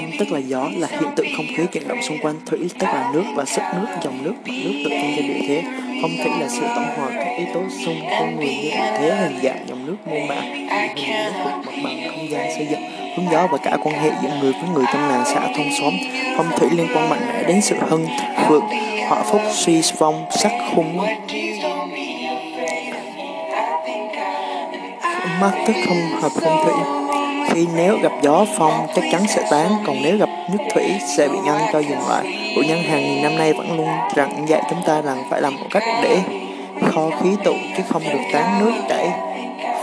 Phong tức là gió, là hiện tượng không khí chuyển động xung quanh. Thủy tức là nước và sức nước, dòng nước, mặt nước tự nhiên trên địa thế. Phong thủy là sự tổng hòa các yếu tố xung con người như địa thế, hình dạng, dòng nước, mô mã, hình nước, mặt bằng, không gian, xây dựng, hướng gió và cả quan hệ giữa người với người trong làng xã thôn xóm. Phong thủy liên quan mạnh mẽ đến sự hưng vượng, họa phúc, suy vong, sắc khung. Mắt tức không hợp phong thủy khi nếu gặp gió phong chắc chắn sẽ tán, còn nếu gặp nước thủy sẽ bị ngăn cho dừng lại. Cổ nhân hàng nghìn năm nay vẫn luôn rằng dạy chúng ta rằng phải làm một cách để kho khí tụ chứ không được tán nước chảy.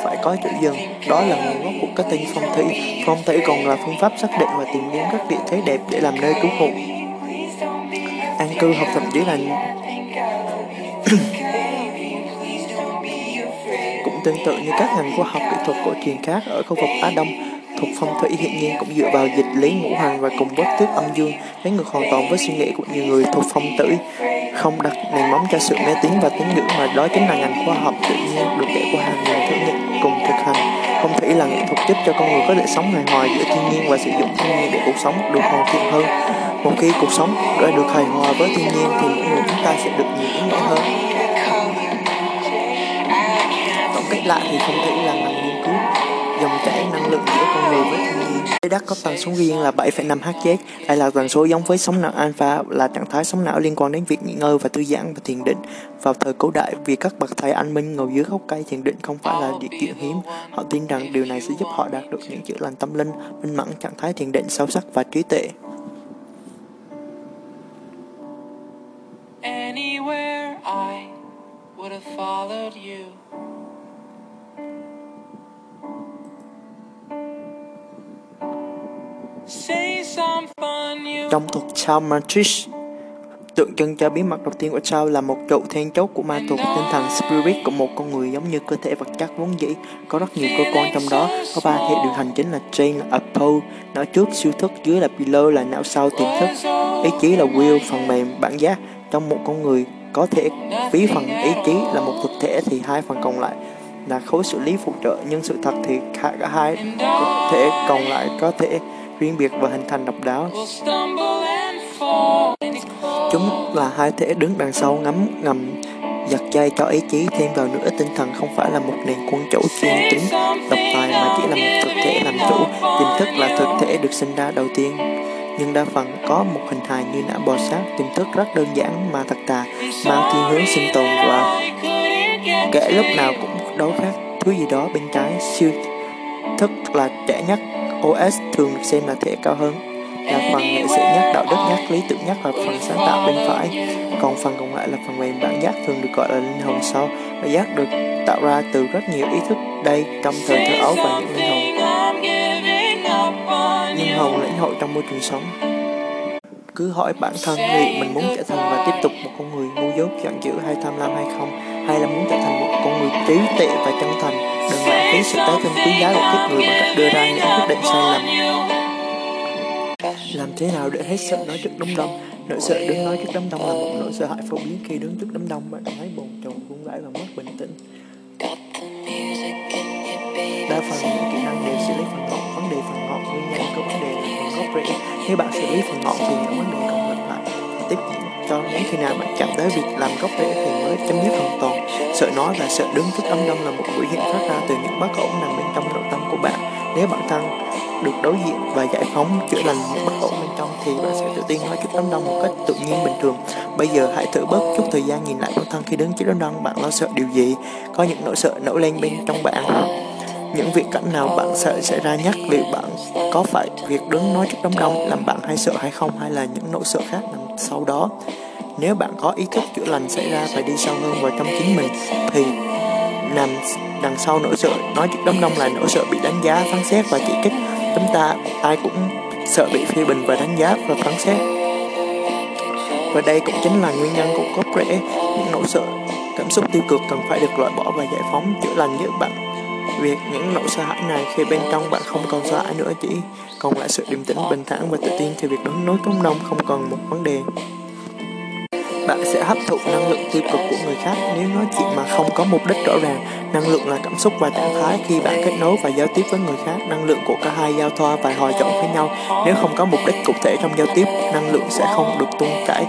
Phải có chỗ dừng. Đó là nguồn gốc của cái tên phong thủy. Phong thủy còn là phương pháp xác định và tìm kiếm các địa thế đẹp để làm nơi trú ngụ an cư học thậm chí là cũng tương tự như các ngành khoa học kỹ thuật cổ truyền khác ở khu vực Á Đông. Thuật phong thủy hiện nhiên cũng dựa vào dịch lý ngũ hành và cùng bất tước âm dương, trái ngược hoàn toàn với suy nghĩ của nhiều người thuộc phong tử, không đặt nền móng cho sự mê tín và tín ngưỡng mà đó chính là ngành khoa học tự nhiên được trải qua hàng nghìn thử nghiệm cùng thực hành. Phong thủy là nghệ thuật giúp cho con người có thể sống hài hòa giữa thiên nhiên và sử dụng thiên nhiên để cuộc sống được hoàn thiện hơn. Một khi cuộc sống đã được hài hòa với thiên nhiên thì mỗi người chúng ta sẽ được nhiều ý nghĩa hơn. Tổng kết lại thì phong thủy là ngành dòng chảy năng lượng giữa con người với thiên nhiên. Trái đất có tần số riêng là 7,5 Hz. Đây là tần số giống với sóng não alpha là trạng thái sóng não liên quan đến việc nghỉ ngơi và thư giãn và thiền định. Vào thời cổ đại, vì các bậc thầy anh minh ngồi dưới gốc cây thiền định không phải là điều kiện hiếm. Họ tin rằng điều này sẽ giúp họ đạt được những chữa lành tâm linh, minh mẫn trạng thái thiền định sâu sắc và trí tuệ. Trong thuật sao Matrix, tượng trưng cho bí mật đầu tiên của sao là một trụ then chốt của ma thuật tinh thần spirit của một con người giống như cơ thể vật chất vốn dĩ có rất nhiều cơ quan trong đó. Có ba hệ điều hành chính là train là uphold não trước siêu thức dưới là below là não sau tiềm thức. Ý chí là will phần mềm bản giác. Trong một con người có thể ví phần ý chí là một thực thể thì hai phần còn lại là khối xử lý phụ trợ nhưng sự thật thì cả hai thể còn lại có thể riêng biệt và hình thành độc đáo. Chúng là hai thể đứng đằng sau ngắm ngầm giật dây cho ý chí thêm vào nữa. Tinh thần không phải là một nền quân chủ chuyên tính độc tài mà chỉ là một thực thể làm chủ. Tiềm thức là thực thể được sinh ra đầu tiên. Nhưng đa phần có một hình hài như não bò sát. Tiềm thức rất đơn giản mà thật tà, mang thiên hướng sinh tồn và kể lúc nào cũng đấu khác thứ gì đó bên trái, siêu thức là trẻ nhất. OS thường được xem là thể cao hơn, là phần nghệ sĩ nhắc, đạo đức nhắc, lý tưởng nhắc và phần sáng tạo bên phải. Còn phần còn lại là phần mềm bản giác thường được gọi là linh hồn sau. Và giác được tạo ra từ rất nhiều ý thức đây trong thời thơ ấu và những linh hồn. Linh hồn lãnh hội trong môi trường sống cứ hỏi bản thân liệu mình muốn trở thành và tiếp tục một con người ngu dốt giận dữ hay tham lam hay không hay là muốn trở thành một con người trí tuệ và chân thành khiến sự tái thêm quý giá của kiếp người bằng cách đưa ra những quyết định sai lầm. Làm thế nào để hết sợ nói trước đám đông? Nỗi sợ đứng nói trước đám đông là một nỗi sợ hãi phổ biến khi đứng trước đám đông bạn thấy bồn chồn vung vãi và mất bình tĩnh. Đa phần những kỹ năng đều xử lý phần ngọn, vấn đề phần ngọn nguyên nhân của vấn đề là phần gốc rễ. Nếu bạn xử lý phần ngọn thì những khi nào bạn chạm tới việc làm gốc rễ thì mới chấm dứt hoàn toàn. Sợ nói và sợ đứng trước đám đông là một biểu hiện phát ra từ những bất ổn nằm bên trong nội tâm của bạn. Nếu bản thân được đối diện và giải phóng chữa lành những bất ổn bên trong thì bạn sẽ tự tin nói trước đám đông một cách tự nhiên bình thường. Bây giờ hãy thử bớt chút thời gian nhìn lại bản thân khi đứng trước đám đông bạn lo sợ điều gì? Có những nỗi sợ nổi lên bên trong bạn. Những việc cảnh nào bạn sợ xảy ra nhất liệu bạn có phải việc đứng nói trước đám đông làm bạn hay sợ hay không, hay là những nỗi sợ khác nằm sau đó? Nếu bạn có ý thức chữa lành xảy ra và đi sâu hơn vào trong chính mình, thì nằm đằng sau nỗi sợ, nói trước đám đông là nỗi sợ bị đánh giá, phán xét và chỉ trích. Chúng ta, ai cũng sợ bị phê bình và đánh giá và phán xét. Và đây cũng chính là nguyên nhân của gốc rễ những nỗi sợ, cảm xúc tiêu cực cần phải được loại bỏ và giải phóng, chữa lành giữa bạn. Việc những nỗi sợ hãi này khi bên trong bạn không còn sợ hãi nữa, chỉ còn lại sự điềm tĩnh, bình thản và tự tin thì việc đứng nối cống đông không còn một vấn đề bạn sẽ hấp thụ năng lượng tiêu cực của người khác nếu nói chuyện mà không có mục đích rõ ràng Năng lượng là cảm xúc và trạng thái khi bạn kết nối và giao tiếp với người khác. Năng lượng của cả hai giao thoa và hòa trộn với nhau. Nếu không có mục đích cụ thể trong giao tiếp, năng lượng sẽ không được tung chảy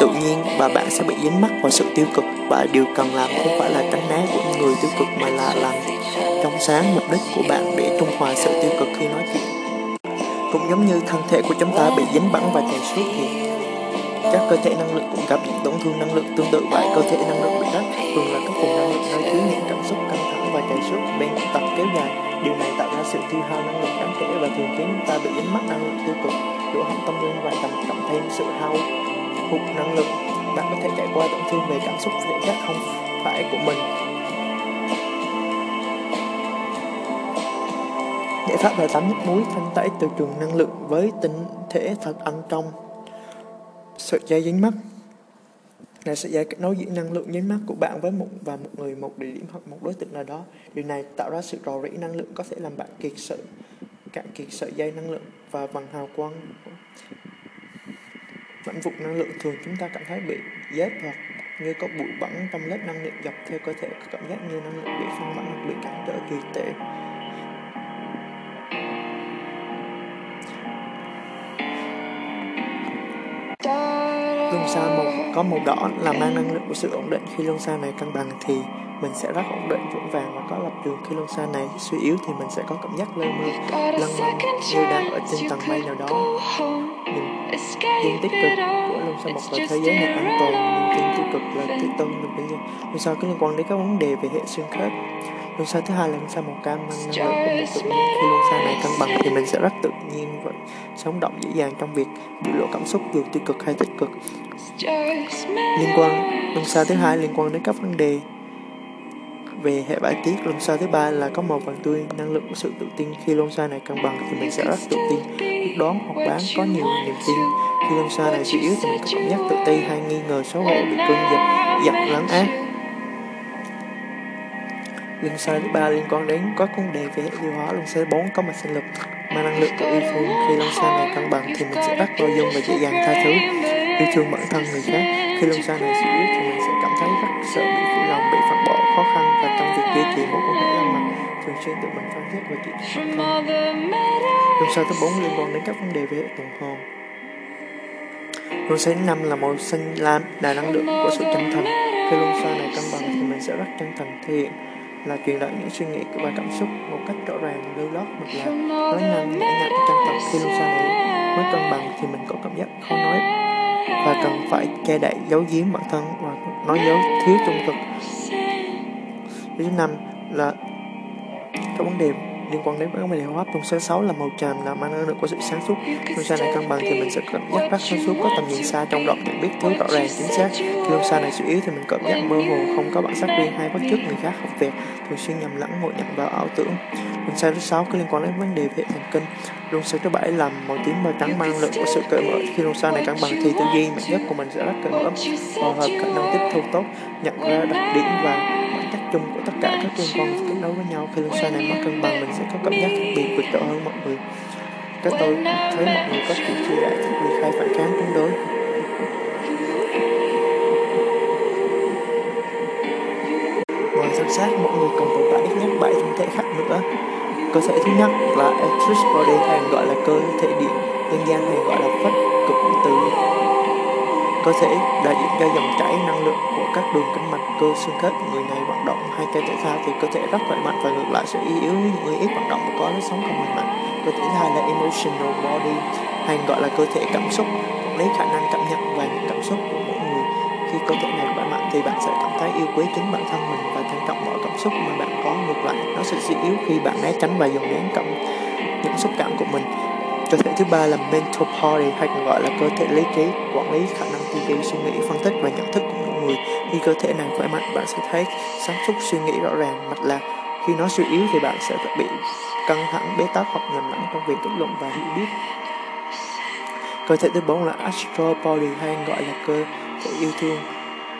tự nhiên và bạn sẽ bị dính mắc vào sự tiêu cực và điều cần làm không phải là tránh né của người tiêu cực mà là làm trong sáng mục đích của bạn để trung hòa sự tiêu cực khi nói chuyện cũng giống như thân thể của chúng ta bị dính bẩn và chảy xước thì các cơ thể năng lượng cũng gặp những tổn thương năng lượng tương tự. Vậy cơ thể năng lượng bị đất thường là các vùng năng lượng nơi chứa những cảm xúc căng thẳng và chảy xước. Bên tập kéo dài, điều này tạo ra sự tiêu hao năng lượng đáng kể và thường khiến chúng ta bị dính mắc năng lượng tiêu cực, chỗ hỏng tâm linh và trầm trọng thêm sự hao hụt năng lượng bạn có thể trải qua tổn thương về cảm xúc thể chất không? Phải, của mình. Giải pháp là tắm nước muối thanh tẩy từ trường năng lượng với tinh thể thật ăn trong sợi dây dính mắt. Là sợi dây kết nối giữa năng lượng dính mắt của bạn với một và một người, một địa điểm hoặc một đối tượng nào đó. Điều này tạo ra sự rò rỉ năng lượng có thể làm bạn kiệt sự cạn kiệt sợi dây năng lượng và bằng hào quang. Mảnh vực năng lượng thường chúng ta cảm thấy bị dép hoặc như có bụi bẩn trong lớp năng lượng dọc theo cơ thể, có cảm giác như năng lượng bị phân mảnh hoặc bị cản trở kỳ tệ. Lông xa màu có màu đỏ là mang năng lượng của sự ổn định. Khi lông xa này cân bằng thì mình sẽ rất ổn định, vững vàng và có lập trường. Khi lông xa này suy yếu thì mình sẽ có cảm giác lơ mơ. Lăn mông như đang ở trên tầng mây nào đó niềm tin tích cực của lông xa một là thế giới này an toàn. Niềm tin tiêu cực là tự tôn được bây giờ. Luân xa có liên quan đến các vấn đề về hệ xương khớp luân xa thứ hai là luân xa màu cam năng lượng của một tự nhiên khi luân xa này cân bằng thì mình sẽ rất tự nhiên và sống động dễ dàng trong việc biểu lộ cảm xúc dù tiêu cực hay tích cực. Liên quan luân xa thứ hai liên quan đến các vấn đề về hệ bài tiết luân xa thứ ba là có màu vàng tươi năng lượng của sự tự tin. Khi luân xa này cân bằng thì mình sẽ rất tự tin quyết đoán hoặc bán có nhiều niềm tin. khi luân xa này suy yếu thì mình có cảm giác tự ti hay nghi ngờ xấu hổ bị cơn giận giận lắng ác luân sai thứ ba liên quan đến các vấn đề về hệ tiêu hóa luân sai bốn có mặt sinh lực mà năng lượng của yêu thương khi luân xa này cân bằng thì mình sẽ rất bao dung và dễ dàng tha thứ. Yêu thương bản thân người khác, khi luân xa này suy yếu thì mình sẽ cảm thấy rất sợ, bị phụ lòng, bị phản bội, khó khăn và trong việc duy trì mối quan hệ lành mạnh, thường xuyên tự mình phán xét và chỉ trích bản thân. Xa thứ bốn liên quan đến các vấn đề về hệ tuần hoàn. Luân xa thứ năm là màu xanh lam là năng lượng của sự chân thành. Khi luân xa này cân bằng thì mình sẽ rất chân thành, thể hiện là truyền đạt những suy nghĩ và cảm xúc một cách rõ ràng lưu lót mạch lạc nói năng nhã nhặn chân thật khi luân xa này mới cân bằng thì mình có cảm giác khó nói và cần phải che đậy giấu giếm bản thân và nói dấu thiếu trung thực. Thứ năm là các vấn đề liên quan đến vấn đề hô hấp trong sáng sáu là màu tràm là mang năng lượng của sự sáng suốt. Luân xa này cân bằng thì mình sẽ cảm giác rất sáng suốt có tầm nhìn xa trong đoạn nhận biết thứ rõ ràng, chính xác. Khi luân xa này suy yếu thì mình cảm giác mơ hồ, không có bản sắc riêng hay bắt chước người khác học việc. Thường xuyên nhầm lẫn ngộ nhận vào ảo tưởng. Luân xa thứ sáu có liên quan đến vấn đề về thần kinh. Luân xa thứ bảy là màu tím màu trắng mang năng lượng của sự cởi mở. Khi luân xa này cân bằng thì tư duy mạnh nhất của mình sẽ rất cởi mở. Hòa hợp khả năng tiếp thu tốt, nhận ra đặc điểm và chung của tất cả các liên quan kết nối với nhau. Khi luân xa này mất cân bằng mình sẽ có cảm giác khác biệt vượt trội hơn mọi người. Các tôi thấy mọi người có sự chia rẽ vì khai phản kháng chống đối. Ngoài thân xác mọi người còn tồn tại ít nhất bảy thân thể khác nữa. Cơ thể thứ nhất là electric body hay gọi là cơ thể điện dân gian hay gọi là phách cực từ cơ thể đại diện cho dòng chảy năng lượng của các đường kinh mạch cơ xương khớp người này vận động hay chơi thể thao thì cơ thể rất khỏe mạnh và ngược lại sẽ yếu những người ít vận động và có lối sống không lành mạnh. Cơ thể thứ hai là emotional body, hay gọi là cơ thể cảm xúc quản lý khả năng cảm nhận và những cảm xúc của mỗi người. Khi cơ thể này khỏe mạnh thì bạn sẽ cảm thấy yêu quý chính bản thân mình và trân trọng mọi cảm xúc mà bạn có. Ngược lại, nó sẽ suy yếu khi bạn né tránh và dùng nén cảm, những xúc cảm của mình cơ thể thứ ba là mental body hay còn gọi là cơ thể lý trí, quản lý khả năng tư duy, suy nghĩ, phân tích và nhận thức của mỗi người. Khi cơ thể này khỏe mạnh, bạn sẽ thấy sáng suốt, suy nghĩ rõ ràng. Mạch lạc khi nó suy yếu thì bạn sẽ bị căng thẳng, bế tắc hoặc nhầm lẫn trong việc kết luận và hiểu biết. Cơ thể thứ bốn là astral body hay gọi là cơ thể yêu thương,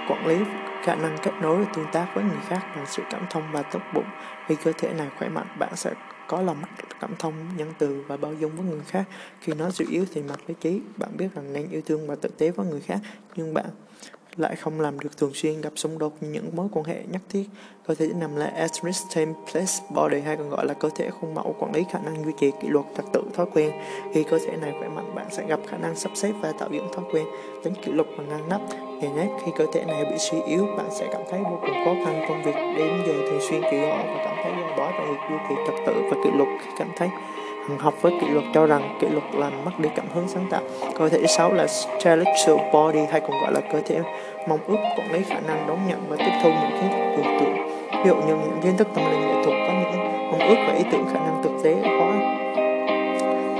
quản lý khả năng kết nối và tương tác với người khác bằng sự cảm thông và tốt bụng khi cơ thể này khỏe mạnh, bạn sẽ có lòng cảm thông, nhân từ và bao dung với người khác. Khi nó suy yếu thì mặt lý trí, bạn biết rằng nên yêu thương và tử tế với người khác, nhưng bạn lại không làm được thường xuyên gặp xung đột những mối quan hệ nhất thiết. Cơ thể nằm là asterisk Template Body hay còn gọi là cơ thể khuôn mẫu quản lý khả năng duy trì kỷ luật trật tự thói quen. Khi cơ thể này khỏe mạnh, bạn sẽ gặp khả năng sắp xếp và tạo dựng thói quen, tính kỷ luật và ngăn nắp. Ngày nhất, khi cơ thể này bị suy yếu, bạn sẽ cảm thấy vô cùng khó khăn công việc đến giờ thường xuyên kỳ gõ và cảm thấy bó trong việc duy trì trật tự và kỷ luật khi cảm thấy học với kỷ luật, cho rằng kỷ luật làm mất đi cảm hứng sáng tạo. Cơ thể sáu là intellectual body hay còn gọi là cơ thể mong ước, quản lý khả năng đón nhận và tiếp thu những kiến thức tưởng tượng. Ví dụ như những kiến thức tâm linh nghệ thuật có những mong ước và ý tưởng khả năng thực tế hóa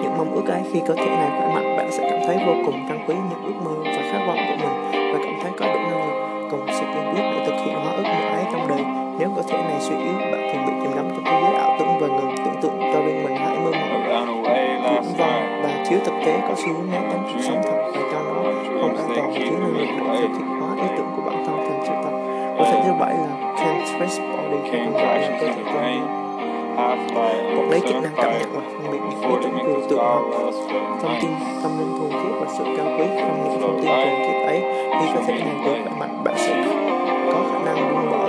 những mong ước ấy. Khi cơ thể này khỏe mạnh, bạn sẽ cảm thấy vô cùng trân quý những ước mơ và khát vọng của mình và cảm thấy có đủ năng lực cùng sự kiên quyết để thực hiện hóa ước mơ ấy trong đời. Nếu cơ thể này suy yếu, bạn thường bị chìm đắm trong thế giới ảo tưởng và ngừng tưởng tượng. Cho bên mình hãy mơ mộng. Viễn vông và thiếu thực tế có xu hướng né tránh cuộc sống thật và cho nó không an toàn và thiếu năng lực để thực hiện hóa ý tưởng của bản thân thành sự thật. Có thể thứ bảy là can't trace body, hay còn gọi là cơ thể con một lấy chức năng cảm nhận và phân biệt những biến tưởng của tượng học thông tin tâm linh thuần khiết và sự cao quý trong những thông tin thuần khiết ấy thì có thể nhận được bản mặt bạn sẽ có khả năng buông bỏ